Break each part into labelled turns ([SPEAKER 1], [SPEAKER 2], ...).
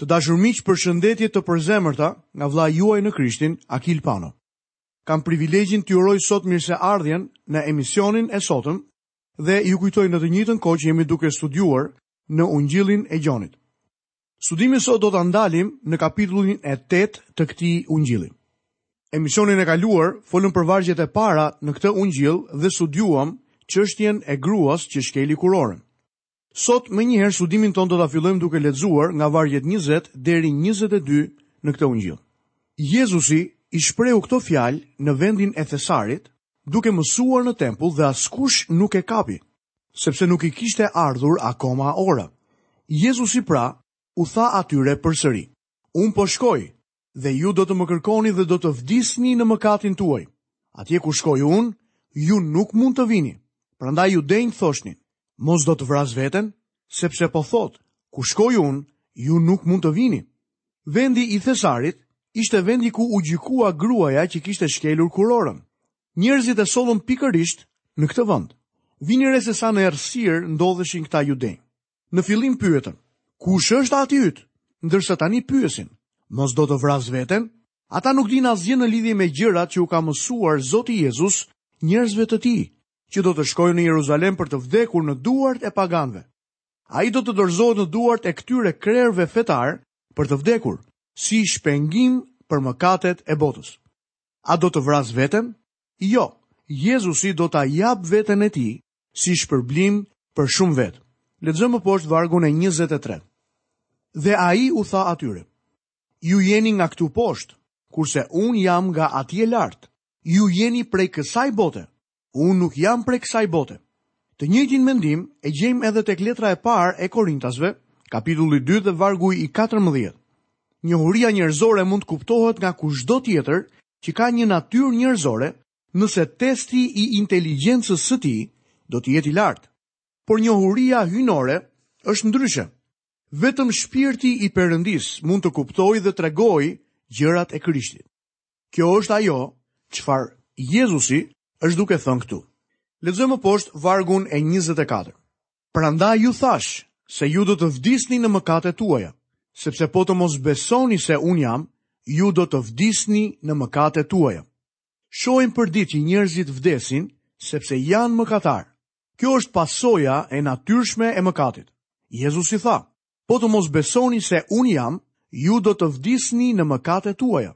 [SPEAKER 1] të dashur miq për shëndetje të përzemërta nga vlla juaj në Krishtin Akil Pano. Kam privilegjin t'ju uroj sot mirëseardhjen në emisionin e sotëm dhe ju kujtoj në të njëjtën kohë që jemi duke studiuar në Ungjillin e Gjonit. Studimi sot do ta ndalim në kapitullin e 8 të këtij Ungjilli. Emisionin e kaluar folëm për vargjet e para në këtë Ungjill dhe studiuam çështjen e gruas që shkeli kurorën. Sot më njëherë studimin ton do ta fillojmë duke lexuar nga vargjet 20 deri 22 në këtë ungjill. Jezusi i shpreu këtë fjalë në vendin e Thesarit, duke mësuar në tempull dhe askush nuk e kapi, sepse nuk i kishte ardhur akoma ora. Jezusi pra u tha atyre përsëri: Un po shkoj dhe ju do të më kërkoni dhe do të vdisni në mëkatin tuaj. Atje ku shkoj un, ju nuk mund të vini. Prandaj ju denjë thoshni: mos do të vras veten, sepse po thot, ku shkoj un, ju nuk mund të vini. Vendi i Thesarit ishte vendi ku u gjikua gruaja që kishte shkelur kurorën. Njerëzit e solën pikërisht në këtë vënd. Vini rese sa në errësir ndodheshin këta judej. Në fillim pyetën, ku është ati ytë? Ndërsa tani pyesin, mos do të vras veten, ata nuk din asgjë në lidhje me gjërat që u ka mësuar Zoti Jezus njerëzve të tij që do të shkojë në Jeruzalem për të vdekur në duart e paganëve. Ai do të dorëzohet në duart e këtyre krerëve fetar për të vdekur si shpengim për mëkatet e botës. A do të vras veten? Jo. Jezusi do ta jap veten e tij si shpërblim për shumë vet. Lexojmë poshtë vargun e 23. Dhe ai u tha atyre: Ju jeni nga këtu poshtë, kurse un jam nga atje lart. Ju jeni prej kësaj bote, Unë nuk jam prej kësaj bote. Të njëjtin mendim e gjejmë edhe tek letra e parë e Korintasve, kapitulli 2 dhe vargu i 14. Njohuria njerëzore mund të kuptohet nga kushdo tjetër që ka një natyrë njerëzore, nëse testi i inteligjencës së tij do të jetë i lartë. Por njohuria hyjnore është ndryshe. Vetëm shpirti i Perëndis mund të kuptojë dhe tregojë gjërat e Krishtit. Kjo është ajo çfarë Jezusi është duke thënë këtu. Lexojmë poshtë vargun e 24. Prandaj ju thash se ju do të vdisni në mëkatet tuaja, sepse po të mos besoni se un jam, ju do të vdisni në mëkatet tuaja. Shohim për ditë që njerëzit vdesin sepse janë mëkatar. Kjo është pasoja e natyrshme e mëkatit. Jezusi tha, po të mos besoni se un jam, ju do të vdisni në mëkatet tuaja.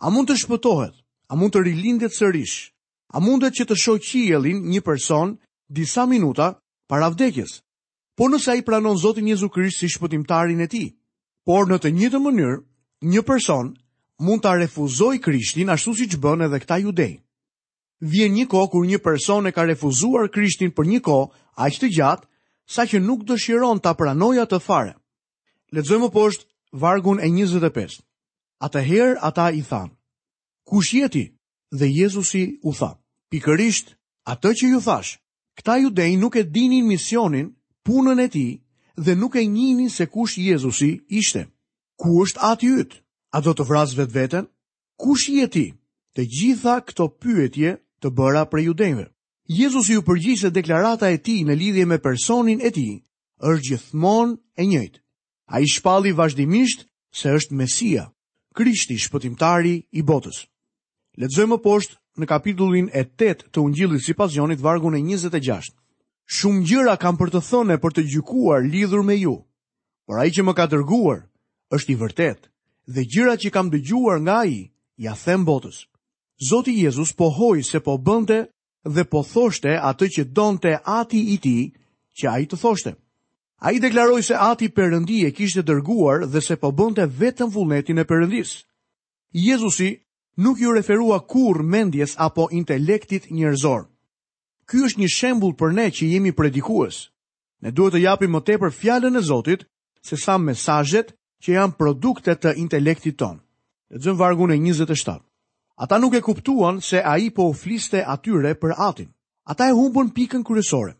[SPEAKER 1] A mund të shpëtohet? A mund të rilindet sërish? A mundet që të shohë qielin një person disa minuta para vdekjes? Po nëse ai pranon Zotin Jezu Krisht si shpëtimtarin e tij. Por në të njëjtën mënyrë, një person mund ta refuzojë Krishtin ashtu siç bën edhe këta judej. Vjen një kohë kur një person e ka refuzuar Krishtin për një kohë aq të gjatë saqë nuk dëshiron ta pranojë atë fare. Lexojmë poshtë vargun e 25. Atëherë ata i than: "Kush je ti?" Dhe Jezusi u tha: pikërisht atë që ju thash. Këta judej nuk e dinin misionin, punën e ti, dhe nuk e njinin se kush Jezusi ishte. Ku është ati jytë? A do të vrasë vetë vetën? Kush i e ti? Të gjitha këto pyetje të bëra për judejve. Jezusi ju përgjishë se deklarata e ti në lidhje me personin e ti, është gjithmon e njëjtë. A i shpalli vazhdimisht se është Mesia, Krishti shpëtimtari i botës. Letëzojmë poshtë në kapitullin e 8 të Ungjillit sipas Jonit vargu e 26. Shumë gjëra kam për të thënë për të gjykuar lidhur me ju, por ai që më ka dërguar është i vërtet dhe gjëra që kam dëgjuar nga ai ja them botës. Zoti Jezus po hoj se po bënte dhe po thoshte atë që donte Ati i tij që ai të thoshte. Ai deklaroi se Ati Perëndi e kishte dërguar dhe se po bënte vetëm vullnetin e përëndis. Jezusi nuk ju referua kur mendjes apo intelektit njërzor. Ky është një shembul për ne që jemi predikues. Ne duhet të japim më tepër fjallën e Zotit, se sa mesajet që janë produkte të intelektit tonë. Dhe dëmë vargun e 27. Ata nuk e kuptuan se a i po u fliste atyre për atin. Ata e humbën pikën kryesore.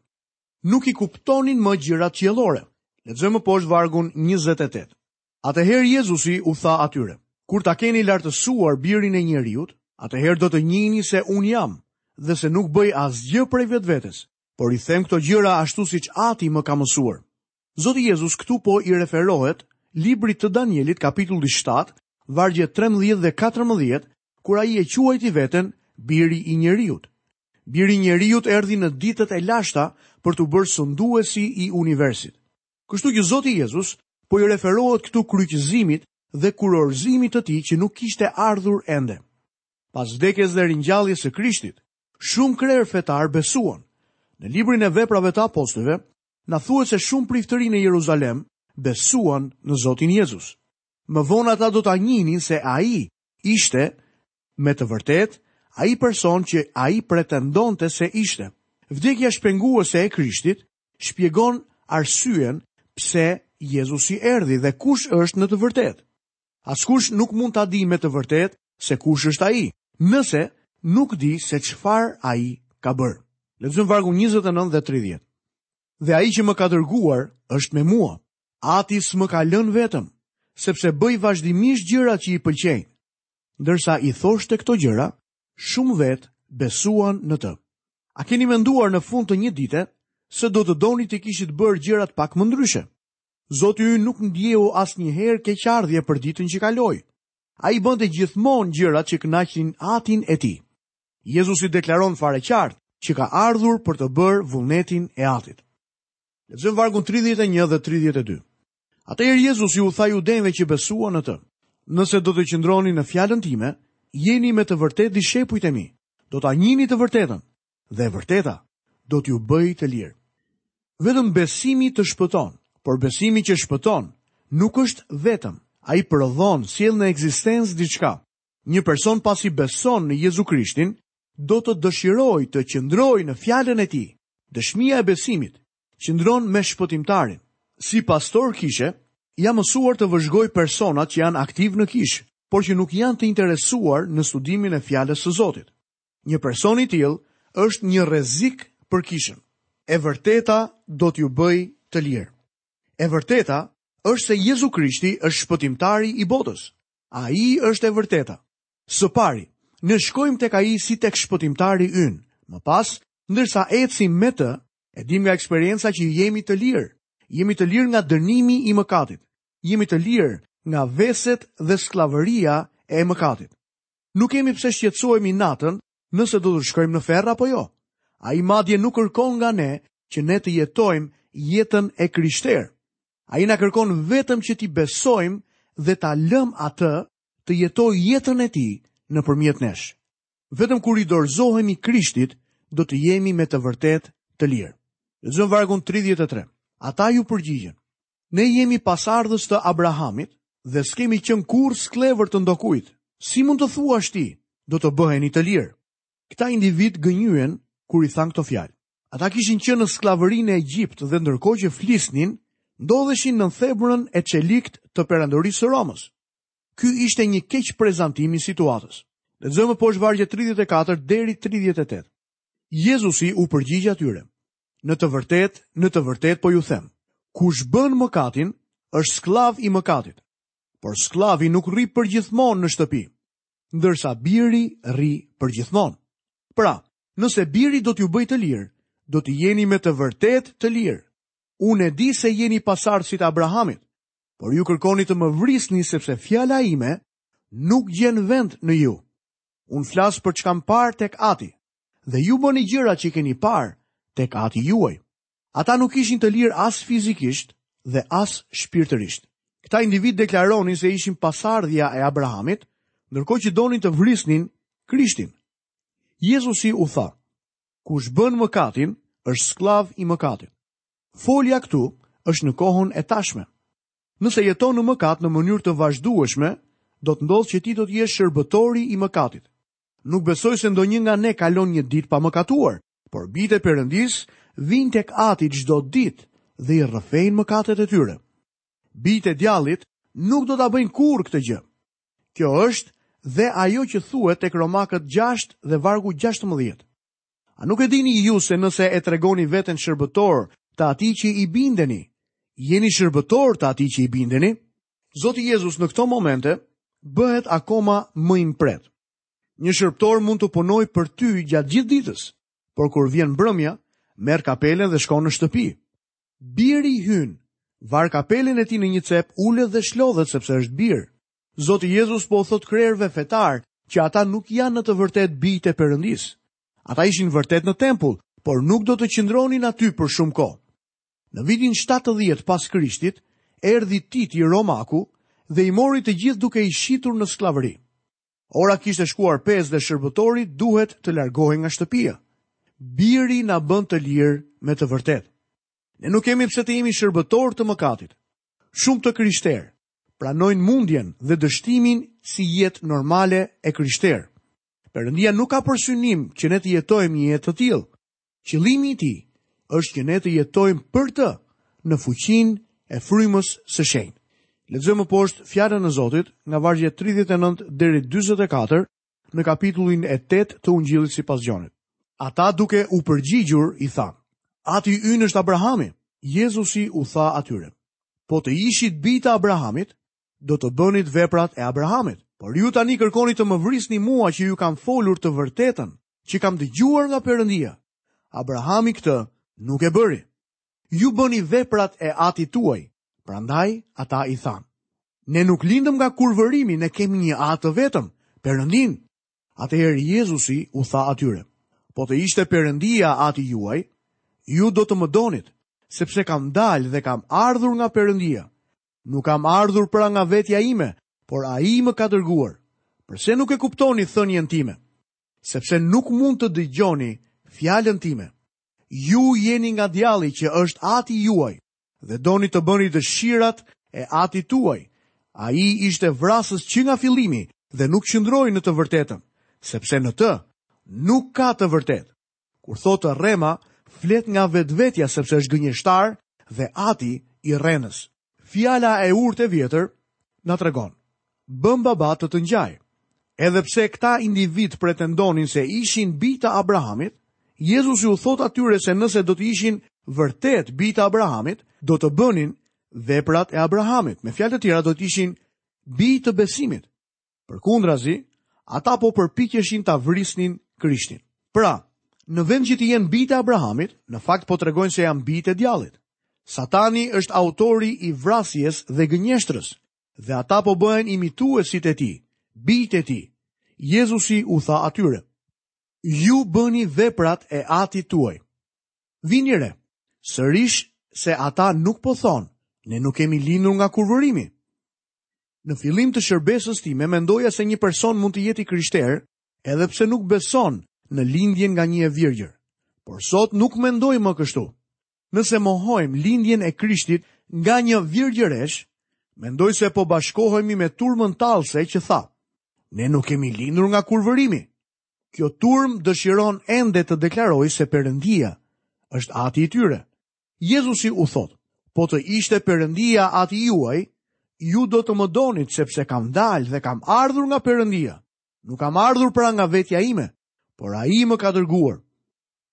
[SPEAKER 1] Nuk i kuptonin më gjirat qjelore. Dhe dëmë poshtë vargun 28. Ate herë Jezusi u tha atyre. Kur ta keni lartësuar birin e njeriut, atëherë do të njihni se un jam dhe se nuk bëj asgjë për vetvetes, por i them këto gjëra ashtu siç Ati më ka mësuar. Zoti Jezus këtu po i referohet librit të Danielit kapitulli 7, vargje 13 dhe 14, kur ai e quajti veten biri i njeriut. Biri i njeriut erdhi në ditët e lashta për të bërë sunduesi i universit. Kështu që Zoti Jezus po i referohet këtu kryqëzimit dhe kurorëzimit të ti që nuk kishte ardhur ende. Pas vdekjes dhe rinjalljes së Krishtit, shumë krerë fetar besuan. Në librin e veprave të apostujve, na thuhet se shumë priftëri në Jeruzalem besuan në Zotin Jezus. Më vonë ata do ta njihnin se ai ishte me të vërtet ai person që ai pretendonte se ishte. Vdekja shpenguese e Krishtit shpjegon arsyen pse Jezusi erdhi dhe kush është në të vërtetë. Askush nuk mund ta di me të vërtet se kush është ai, nëse nuk di se çfarë ai ka bërë. Lexojm vargu 29 dhe 30. Dhe ai që më ka dërguar është me mua. Ati s'më ka lënë vetëm, sepse bëj vazhdimisht gjëra që i pëlqejnë. Ndërsa i thoshte këto gjëra, shumë vetë besuan në të. A keni menduar në fund të një dite se do të doni të kishit bërë gjërat pak më ndryshe? Zotë ju nuk në djehu asë një herë ke qardhje për ditën që kaloi. A i bënde gjithmonë gjëra që kënaqin atin e ti. Jezus i deklaron fare qartë që ka ardhur për të bërë vullnetin e atit. Në vargun 31 dhe 32. Ate er Jezus ju tha ju denve që besua në të. Nëse do të qëndroni në fjallën time, jeni me të vërtet di shepu i temi. Do të anjini të vërtetën dhe vërteta do t'ju bëj të lirë. Vedëm besimi të shpëtonë por besimi që shpëton nuk është vetëm, a i përëdhon edhe në eksistens diçka. Një person pasi beson në Jezu Krishtin, do të dëshiroj të qëndroj në fjallën e ti. Dëshmia e besimit, qëndron me shpëtimtarin. Si pastor kishe, jam mësuar të vëzhgoj personat që janë aktiv në kishë, por që nuk janë të interesuar në studimin e fjallës së Zotit. Një person i tilë është një rezik për kishën. E vërteta do t'ju bëj të lirë e vërteta është se Jezu Krishti është shpëtimtari i botës. A i është e vërteta. Së pari, në shkojmë tek ka i si tek shpëtimtari ynë. Më pas, ndërsa e cim me të, e dim nga eksperienca që jemi të lirë. Jemi të lirë nga dënimi i mëkatit. Jemi të lirë nga veset dhe sklavëria e mëkatit. Nuk kemi pse shqetësohemi natën nëse do të shkojmë në ferr apo jo. Ai madje nuk kërkon nga ne që ne të jetojmë jetën e krishterë. A i na kërkon vetëm që ti besojmë dhe ta lëm atë të jetoj jetën e ti në përmjet nesh. Vetëm kur i dorzohemi krishtit, do të jemi me të vërtet të lirë. Zënë vargun 33. Ata ju përgjigjen. Ne jemi pasardhës të Abrahamit dhe s'kemi qënë kur sklever të ndokuit. Si mund të thua shti, do të bëheni të lirë. Këta individ gënyuen kur i thangë të fjalë. Ata kishin qënë në sklaverin e Egjipt dhe ndërko që flisnin, ndodheshin në thebrën e qelikt të perandorisë së Romës. Ky ishte një keq prezantim i situatës. Lexojmë poshtë vargje 34 deri 38. Jezusi u përgjigj atyre. Në të vërtet, në të vërtet po ju them, kush bën mëkatin është skllav i mëkatit. Por skllavi nuk rri përgjithmonë në shtëpi, ndërsa biri rri përgjithmonë. Pra, nëse biri do t'ju bëjë të lirë, do të jeni me të vërtet të lirë. Unë e di se jeni pasardhës i Abrahamit, por ju kërkoni të më vrisni sepse fjala ime nuk gjen vend në ju. Unë flas për çka parë tek Ati, dhe ju bëni gjëra që keni parë tek Ati juaj. Ata nuk ishin të lirë as fizikisht dhe as shpirtërisht. Këta individ deklaronin se ishin pasardhja e Abrahamit, ndërkohë që donin të vrisnin Krishtin. Jezusi u tha: "Kush bën mëkatin, është sklav i mëkatit." folja këtu është në kohën e tashme. Nëse jeton në mëkat në mënyrë të vazhdueshme, do të ndodhë që ti do të jesh shërbëtori i mëkatit. Nuk besoj se ndonjë nga ne kalon një ditë pa mëkatuar, por bite përëndis vinë tek ati gjdo ditë dhe i rëfejnë mëkatet e tyre. Bite djalit nuk do të bëjnë kur këtë gjë. Kjo është dhe ajo që thuet tek romakët 6 dhe vargu 16. A nuk e dini ju se nëse e tregoni veten shërbëtor të ati që i bindeni. Jeni shërbëtor të ati që i bindeni. Zotë Jezus në këto momente bëhet akoma më impret. Një shërbëtor mund të punoj për ty gjatë gjithë ditës, por kur vjen brëmja, merë kapelen dhe shko në shtëpi. Biri hynë, varë kapelen e ti në një cep ule dhe shlodhet sepse është birë. Zotë Jezus po thot krerve fetarë që ata nuk janë në të vërtet bijt e përëndisë. Ata ishin vërtet në tempull, por nuk do të qëndronin aty për shumë kohë. Në vitin 70 pas Krishtit, erdhi Titi Romaku dhe i mori të gjithë duke i shitur në sklavëri. Ora kishte shkuar 5 dhe shërbëtori duhet të largohej nga shtëpia. Biri na bën të lirë me të vërtetë. Ne nuk kemi pse të jemi shërbëtor të mëkatit. Shumë të krishterë pranojnë mundjen dhe dështimin si jetë normale e krishter. Perëndia nuk ka përsynim që ne të jetojmë një jetë të tillë. Qëllimi i ti është që ne të jetojmë për të në fuqin e frymës së shenjtë. Lexojmë poshtë fjalën e Zotit nga vargje 39 deri 44 në kapitullin e 8 të Ungjillit sipas Gjonit. Ata duke u përgjigjur i than: "Ati ynë është Abrahami." Jezusi u tha atyre: "Po të ishit bita Abrahamit, do të bënit veprat e Abrahamit, por ju tani kërkoni të më vrisni mua që ju kam folur të vërtetën, që kam dëgjuar nga Perëndia. Abrahami këtë nuk e bëri. Ju bëni veprat e ati tuaj, prandaj ata i thanë. Ne nuk lindëm nga kurvërimi, ne kemi një atë të vetëm, përëndin. Atëherë Jezusi u tha atyre, po të ishte përëndia ati juaj, ju do të më donit, sepse kam dalë dhe kam ardhur nga përëndia. Nuk kam ardhur pra nga vetja ime, por a i më ka dërguar. Përse nuk e kuptoni thënjën time? Sepse nuk mund të dëgjoni fjallën time ju jeni nga djali që është ati juaj dhe doni të bëni të shirat e ati tuaj. A i ishte vrasës që nga filimi dhe nuk qëndrojnë në të vërtetën, sepse në të nuk ka të vërtet. Kur thotë rema, flet nga vetvetja sepse është gënjështar dhe ati i renës. Fjala e urtë e vjetër në tregon. Bëm baba të të njaj. Edhepse këta individ pretendonin se ishin bita Abrahamit, Jezus ju thot atyre se nëse do të ishin vërtet bita Abrahamit, do të bënin veprat e Abrahamit. Me fjalë të tjera do të ishin bita të besimit. Për kundrazi, ata po përpikjeshin të avrisnin Krishtin. Pra, në vend që të jenë bita e Abrahamit, në fakt po të regojnë se jam bitë e djalit. Satani është autori i vrasjes dhe gënjeshtrës, dhe ata po bëhen imituesit e ti, bitë e ti. Jezusi u tha atyre ju bëni veprat e ati tuaj. Vinire, sërish se ata nuk po thonë, ne nuk kemi lindur nga kurvërimi. Në filim të shërbesës ti, me mendoja se një person mund të jeti kryshter, edhe pse nuk beson në lindjen nga një e virgjër. Por sot nuk mendoj më kështu. Nëse mohojmë lindjen e krishtit nga një virgjëresh, mendoj se po bashkohemi me turmën talse që tha, ne nuk kemi lindur nga kurvërimi kjo turm dëshiron ende të deklaroj se përëndia është ati i tyre. Jezusi u thot, po të ishte përëndia ati juaj, ju do të më donit sepse kam dalë dhe kam ardhur nga përëndia. Nuk kam ardhur pra nga vetja ime, por a i më ka dërguar.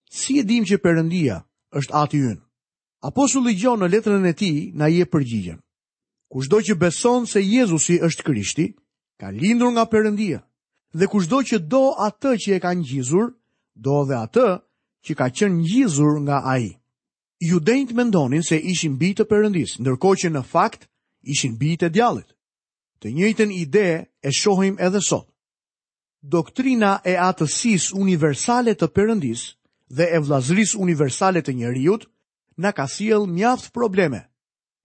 [SPEAKER 1] Si e dim që përëndia është ati yn? Apostulli gjo në letrën e ti na je përgjigjen. Kushtë do që beson se Jezusi është krishti, ka lindur nga përëndia dhe kush do që do atë që e ka njizur, do dhe atë që ka qenë njizur nga aji. Ju dejnë të mendonin se ishin bitë të përëndis, nërko që në fakt ishin bitë të djalit. Të njëjtën ide e shohim edhe sot. Doktrina e atësis universale të përëndis dhe e vlazris universale të njëriut në ka sjell mjaftë probleme.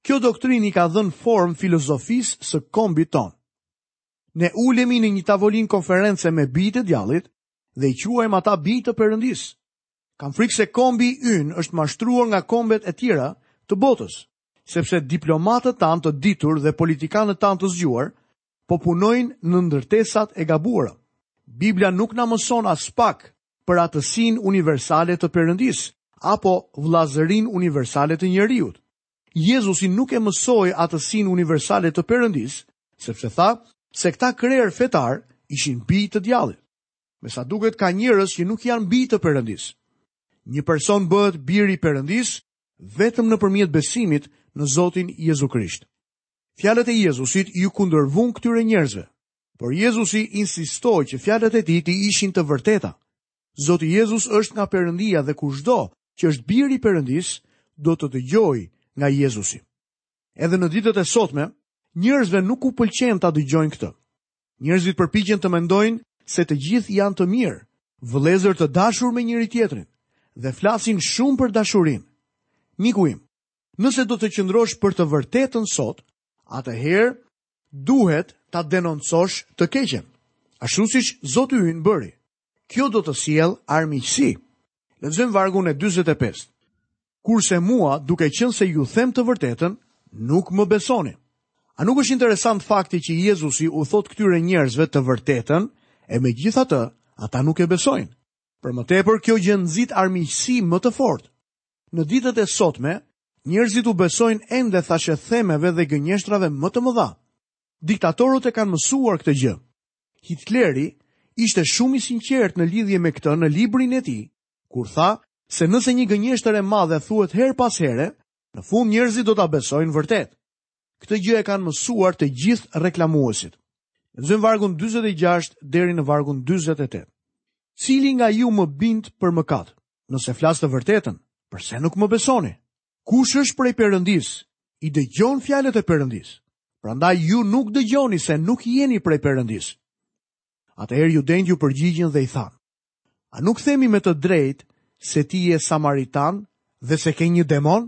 [SPEAKER 1] Kjo i ka dhën form filozofis së kombit tonë ne ulemi në një tavolin konference me bitë të djalit dhe i quajmë ata bitë të përëndis. Kam frikë se kombi ynë është mashtruar nga kombet e tjera të botës, sepse diplomatët tanë të ditur dhe politikanët tanë të zgjuar, po punojnë në ndërtesat e gabuara. Biblia nuk në mëson as pak për atësin universale të përëndis, apo vlazërin universale të njeriut. Jezusi nuk e mësoj atësin universale të përëndis, sepse tha, se këta krerë fetar ishin bi të djallit. Me sa duket ka njërës që nuk janë bi të përëndis. Një person bëhet biri përëndis vetëm në përmjet besimit në Zotin Jezu Krisht. Fjalet e Jezusit ju kundërvun këtyre njerëzve, por Jezusi insistoj që fjallet e ti ti ishin të vërteta. Zoti Jezus është nga përëndia dhe kushdo që është biri përëndis do të të gjoj nga Jezusi. Edhe në ditët e sotme, njerëzve nuk u pëlqen ta dëgjojnë këtë. Njerëzit përpiqen të mendojnë se të gjithë janë të mirë, vëllezër të dashur me njëri tjetrin dhe flasin shumë për dashurinë. Miku im, nëse do të qëndrosh për të vërtetën sot, atëherë duhet ta denoncosh të keqen. Ashtu siç Zoti ynë bëri. Kjo do të sjell armiqësi. Lexojmë vargun e 45. Kurse mua, duke qenë se ju them të vërtetën, nuk më besoni. A nuk është interesant fakti që Jezusi u thot këtyre njerëzve të vërtetën, e me gjitha të, ata nuk e besojnë. Për më tepër, kjo gjëndzit armiqësi më të fort. Në ditët e sotme, njerëzit u besojnë ende thashe themeve dhe gënjeshtrave më të mëdha. Diktatorët e kanë mësuar këtë gjë. Hitleri ishte shumë i sinqert në lidhje me këtë në librin e ti, kur tha se nëse një gënjeshtër e madhe thuet her pas here, në fund njerëzit do të besojnë vërtetë. Këtë gjë e kanë mësuar të gjithë reklamuesit. zënë vargun 26 deri në vargun 28. Cili nga ju më bind për mëkat? Nëse flasë të vërtetën, përse nuk më besoni? Kush është prej përëndis? I dëgjon fjallet e përëndis. Pranda ju nuk dëgjoni se nuk jeni prej përëndis. Ata erë ju dendju përgjigjën dhe i thanë. A nuk themi me të drejtë se ti je Samaritan dhe se ke një demonë?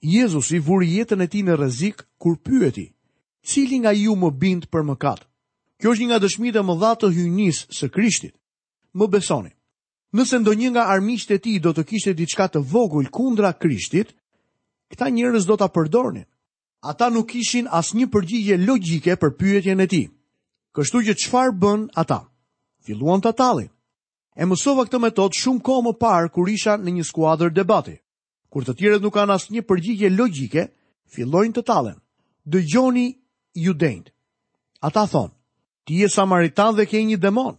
[SPEAKER 1] Jezus i vuri jetën e ti në rëzik kur pyeti, cili nga ju më bind për mëkat? Kjo është një nga dëshmite e më dha të hynis së krishtit. Më besoni, nëse ndonjë nga armisht e ti do të kishte diçka të vogull kundra krishtit, këta njërës do të përdornin. Ata nuk ishin asë një përgjigje logike për pyetjen e ti. Kështu që qëfar bën ata? Filuan të talin. E mësova këtë metod shumë ko më parë kur isha në një skuadrë debati kur të tjerët nuk kanë asnjë përgjigje logjike, fillojnë të tallen. Dëgjoni ju dejnë. Ata thon: Ti je samaritan dhe ke një demon.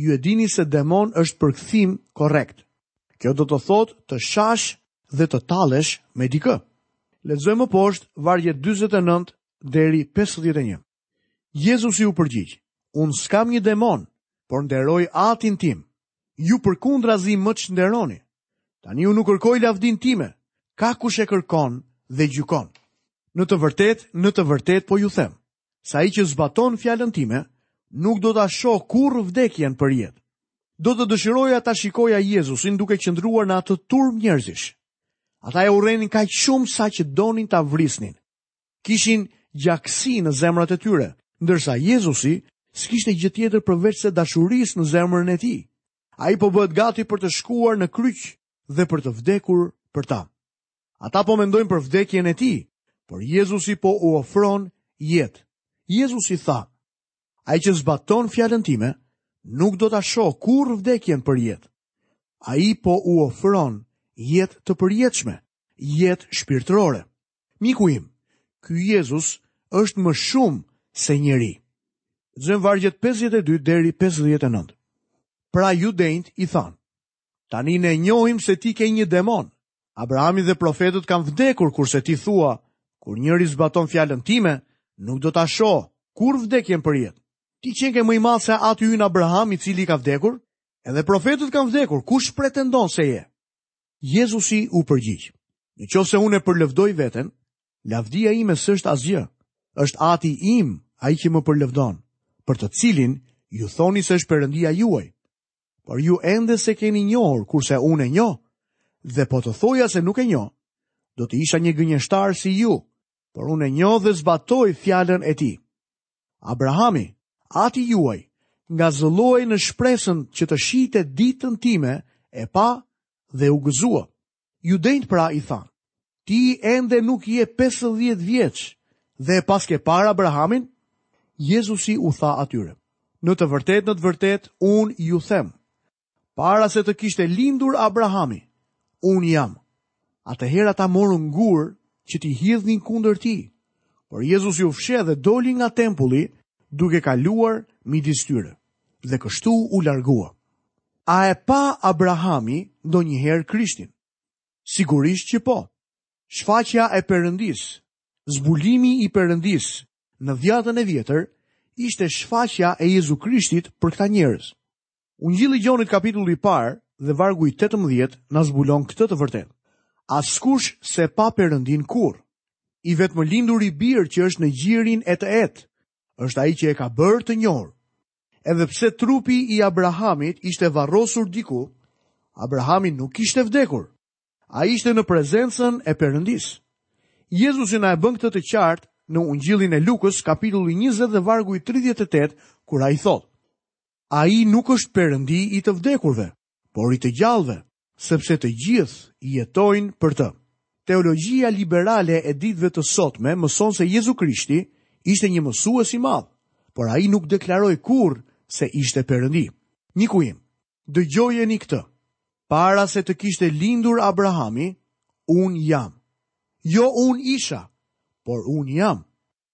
[SPEAKER 1] Ju e dini se demon është përkthim korrekt. Kjo do të thotë të shash dhe të tallesh me dikë. Lexojmë poshtë vargje 49 deri 51. Jezusi u përgjigjë, Unë skam një demon, por nderoj atin tim. Ju përkundrazi më të shnderoni. Tani unë nuk kërkoj lavdin time, ka kush e kërkon dhe gjykon. Në të vërtet, në të vërtet po ju them, sa i që zbaton fjallën time, nuk do të asho kur vdekjen për jetë. Do të dëshiroja ta shikoja Jezusin duke qëndruar në atë turm njerëzish. Ata e urenin ka shumë sa që donin ta vrisnin. Kishin gjaksi në zemrat e tyre, ndërsa Jezusi s'kishte gjë tjetër përveç se dashurisë në zemrën e tij. Ai po bëhet gati për të shkuar në kryq dhe për të vdekur për ta. Ata po mendojnë për vdekjen e tij, por Jezusi po u ofron jetë. Jezusi tha: Ai që zbaton fjalën time, nuk do ta shoh kurrë vdekjen për jetë. Ai po u ofron jetë të përjetëshme, jetë shpirtërore. Miku im, ky Jezus është më shumë se njëri. Zëmë vargjet 52 deri 59. Pra ju dejnët i thanë, Tani ne njohim se ti ke një demon. Abrahami dhe profetët kanë vdekur kurse ti thua, kur njëri zbaton fjalën time, nuk do ta shoh kur vdekjen për jetë. Ti qenë ke më i madh se aty hyn Abraham i cili ka vdekur, edhe profetët kanë vdekur, kush pretendon se je? Jezusi u përgjigj. Në qoftë se unë e përlëvdoj veten, lavdia ime s'është asgjë. Është Ati im, ai që më përlëvdon, për të cilin ju thoni se është Perëndia juaj. Por ju ende se keni njohur kurse unë e njoh, dhe po të thoja se nuk e njoh, do të isha një gënjeshtar si ju, por unë e njoh dhe zbatoj fjalën e tij. Abrahami, ati juaj, nga zëlloi në shpresën që të shihte ditën time e pa dhe u gëzua. Ju dejnë pra i than, ti ende nuk je pesë dhjetë vjeqë, dhe pas ke para Abrahamin, Jezusi u tha atyre, në të vërtet, në të vërtet, unë ju themë, para se të kishte lindur Abrahami, unë jam. A të hera ta morë ngurë që ti hidhni kunder ti, por Jezus ju fshe dhe doli nga tempulli duke kaluar midis tyre, dhe kështu u largua. A e pa Abrahami do njëherë Krishtin? Sigurisht që po. Shfaqja e përëndis, zbulimi i përëndis në dhjatën e vjetër, ishte shfaqja e Jezu Krishtit për këta njerës. Ungjilli i Gjonit kapitulli i parë dhe vargu i 18 na zbulon këtë të vërtetë. Askush se pa Perëndin kurr. I vetëm lindur i birr që është në gjirin e të etë, është ai që e ka bërë të njohur. Edhe pse trupi i Abrahamit ishte varrosur diku, Abrahami nuk ishte vdekur. A ishte në prezencën e përëndis. Jezusi na e bën këtë të qartë në ungjillin e Lukës, kapitulli 20 dhe vargu i 38, kur ai thotë: a i nuk është përëndi i të vdekurve, por i të gjallëve, sepse të gjithë i jetojnë për të. Teologjia liberale e ditëve të sotme mëson se Jezu Krishti ishte një mësues i madh, por ai nuk deklaroi kurrë se ishte Perëndi. Miku im, dëgjojeni këtë. Para se të kishte lindur Abrahami, un jam. Jo un isha, por un jam.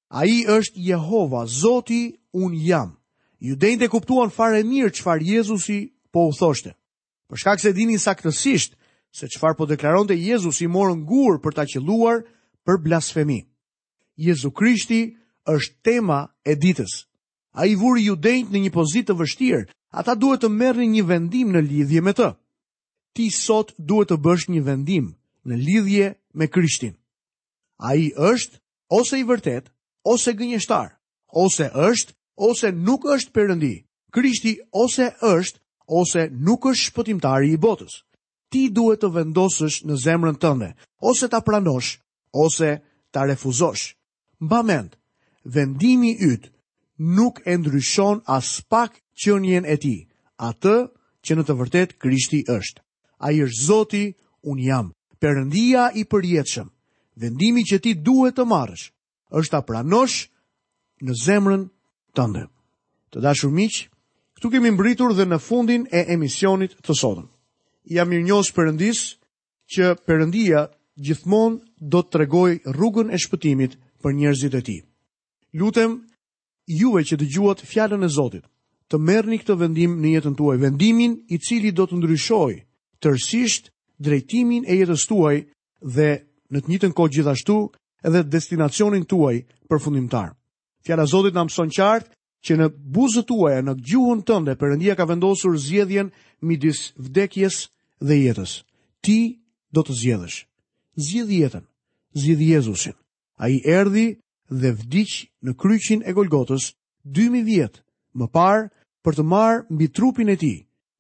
[SPEAKER 1] Ai është Jehova, Zoti un jam. Judenjt të kuptuan fare mirë qëfar Jezusi po u thoshte. Për shkak se dinin saktësisht se qëfar po deklaron të Jezusi morën gurë për ta qëluar për blasfemi. Jezu Krishti është tema e ditës. A i vuri Judenjt në një pozit të vështirë, ata duhet të merë një vendim në lidhje me të. Ti sot duhet të bësh një vendim në lidhje me Krishtin. A i është ose i vërtet ose gënjështar, ose është ose nuk është perëndi. Krishti ose është ose nuk është shpëtimtari i botës. Ti duhet të vendosësh në zemrën tënde, ose ta pranosh, ose ta refuzosh. Mba mend, vendimi ytë nuk e ndryshon as pak qënjen e ti, atë që në të vërtet Krishti është. A i është Zoti, unë jam, përëndia i përjetëshëm. Vendimi që ti duhet të marrësh, është ta pranosh në zemrën tënde tandë. Të dashur miq, këtu kemi mbritur dhe në fundin e emisionit të sotëm. Ja mirënjohës perëndis që Perëndia gjithmonë do të tregoj rrugën e shpëtimit për njerëzit e tij. Lutem juve që dëgjuat fjalën e Zotit, të merrni këtë vendim në jetën tuaj, vendimin i cili do të ndryshoj tërsisht drejtimin e jetës tuaj dhe në të njëjtën kohë gjithashtu edhe destinacionin tuaj përfundimtar. Fjala e Zotit na mëson qartë që në buzët tuaja, në gjuhën tënde, Perëndia ka vendosur zgjedhjen midis vdekjes dhe jetës. Ti do të zgjedhësh. Zgjidh jetën. Zgjidh Jezusin. Ai erdhi dhe vdiq në kryqin e Golgotës 2000 vjet më parë për të marrë mbi trupin e tij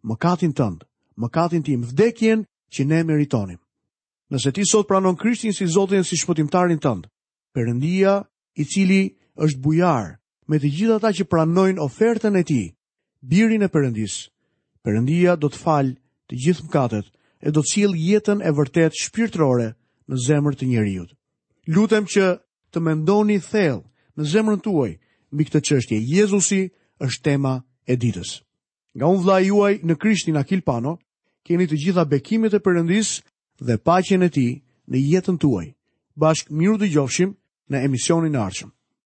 [SPEAKER 1] mëkatin tënd, mëkatin tim, vdekjen që ne meritonim. Nëse ti sot pranon Krishtin si Zotin si shpëtimtarin tënd, Perëndia i cili është bujar me të gjithë ata që pranojnë ofertën e tij, birin e Perëndis. Perëndia do të fal të gjithë mëkatet e do të sjell jetën e vërtet shpirtërore në zemër të njeriu. Lutem që të mendoni thellë në zemrën tuaj mbi këtë çështje. Jezusi është tema e ditës. Nga unë vla juaj në krishtin Akil Pano, keni të gjitha bekimet e përëndis dhe pacjen e ti në jetën tuaj. Bashkë miru të gjofshim në emisionin arqëm.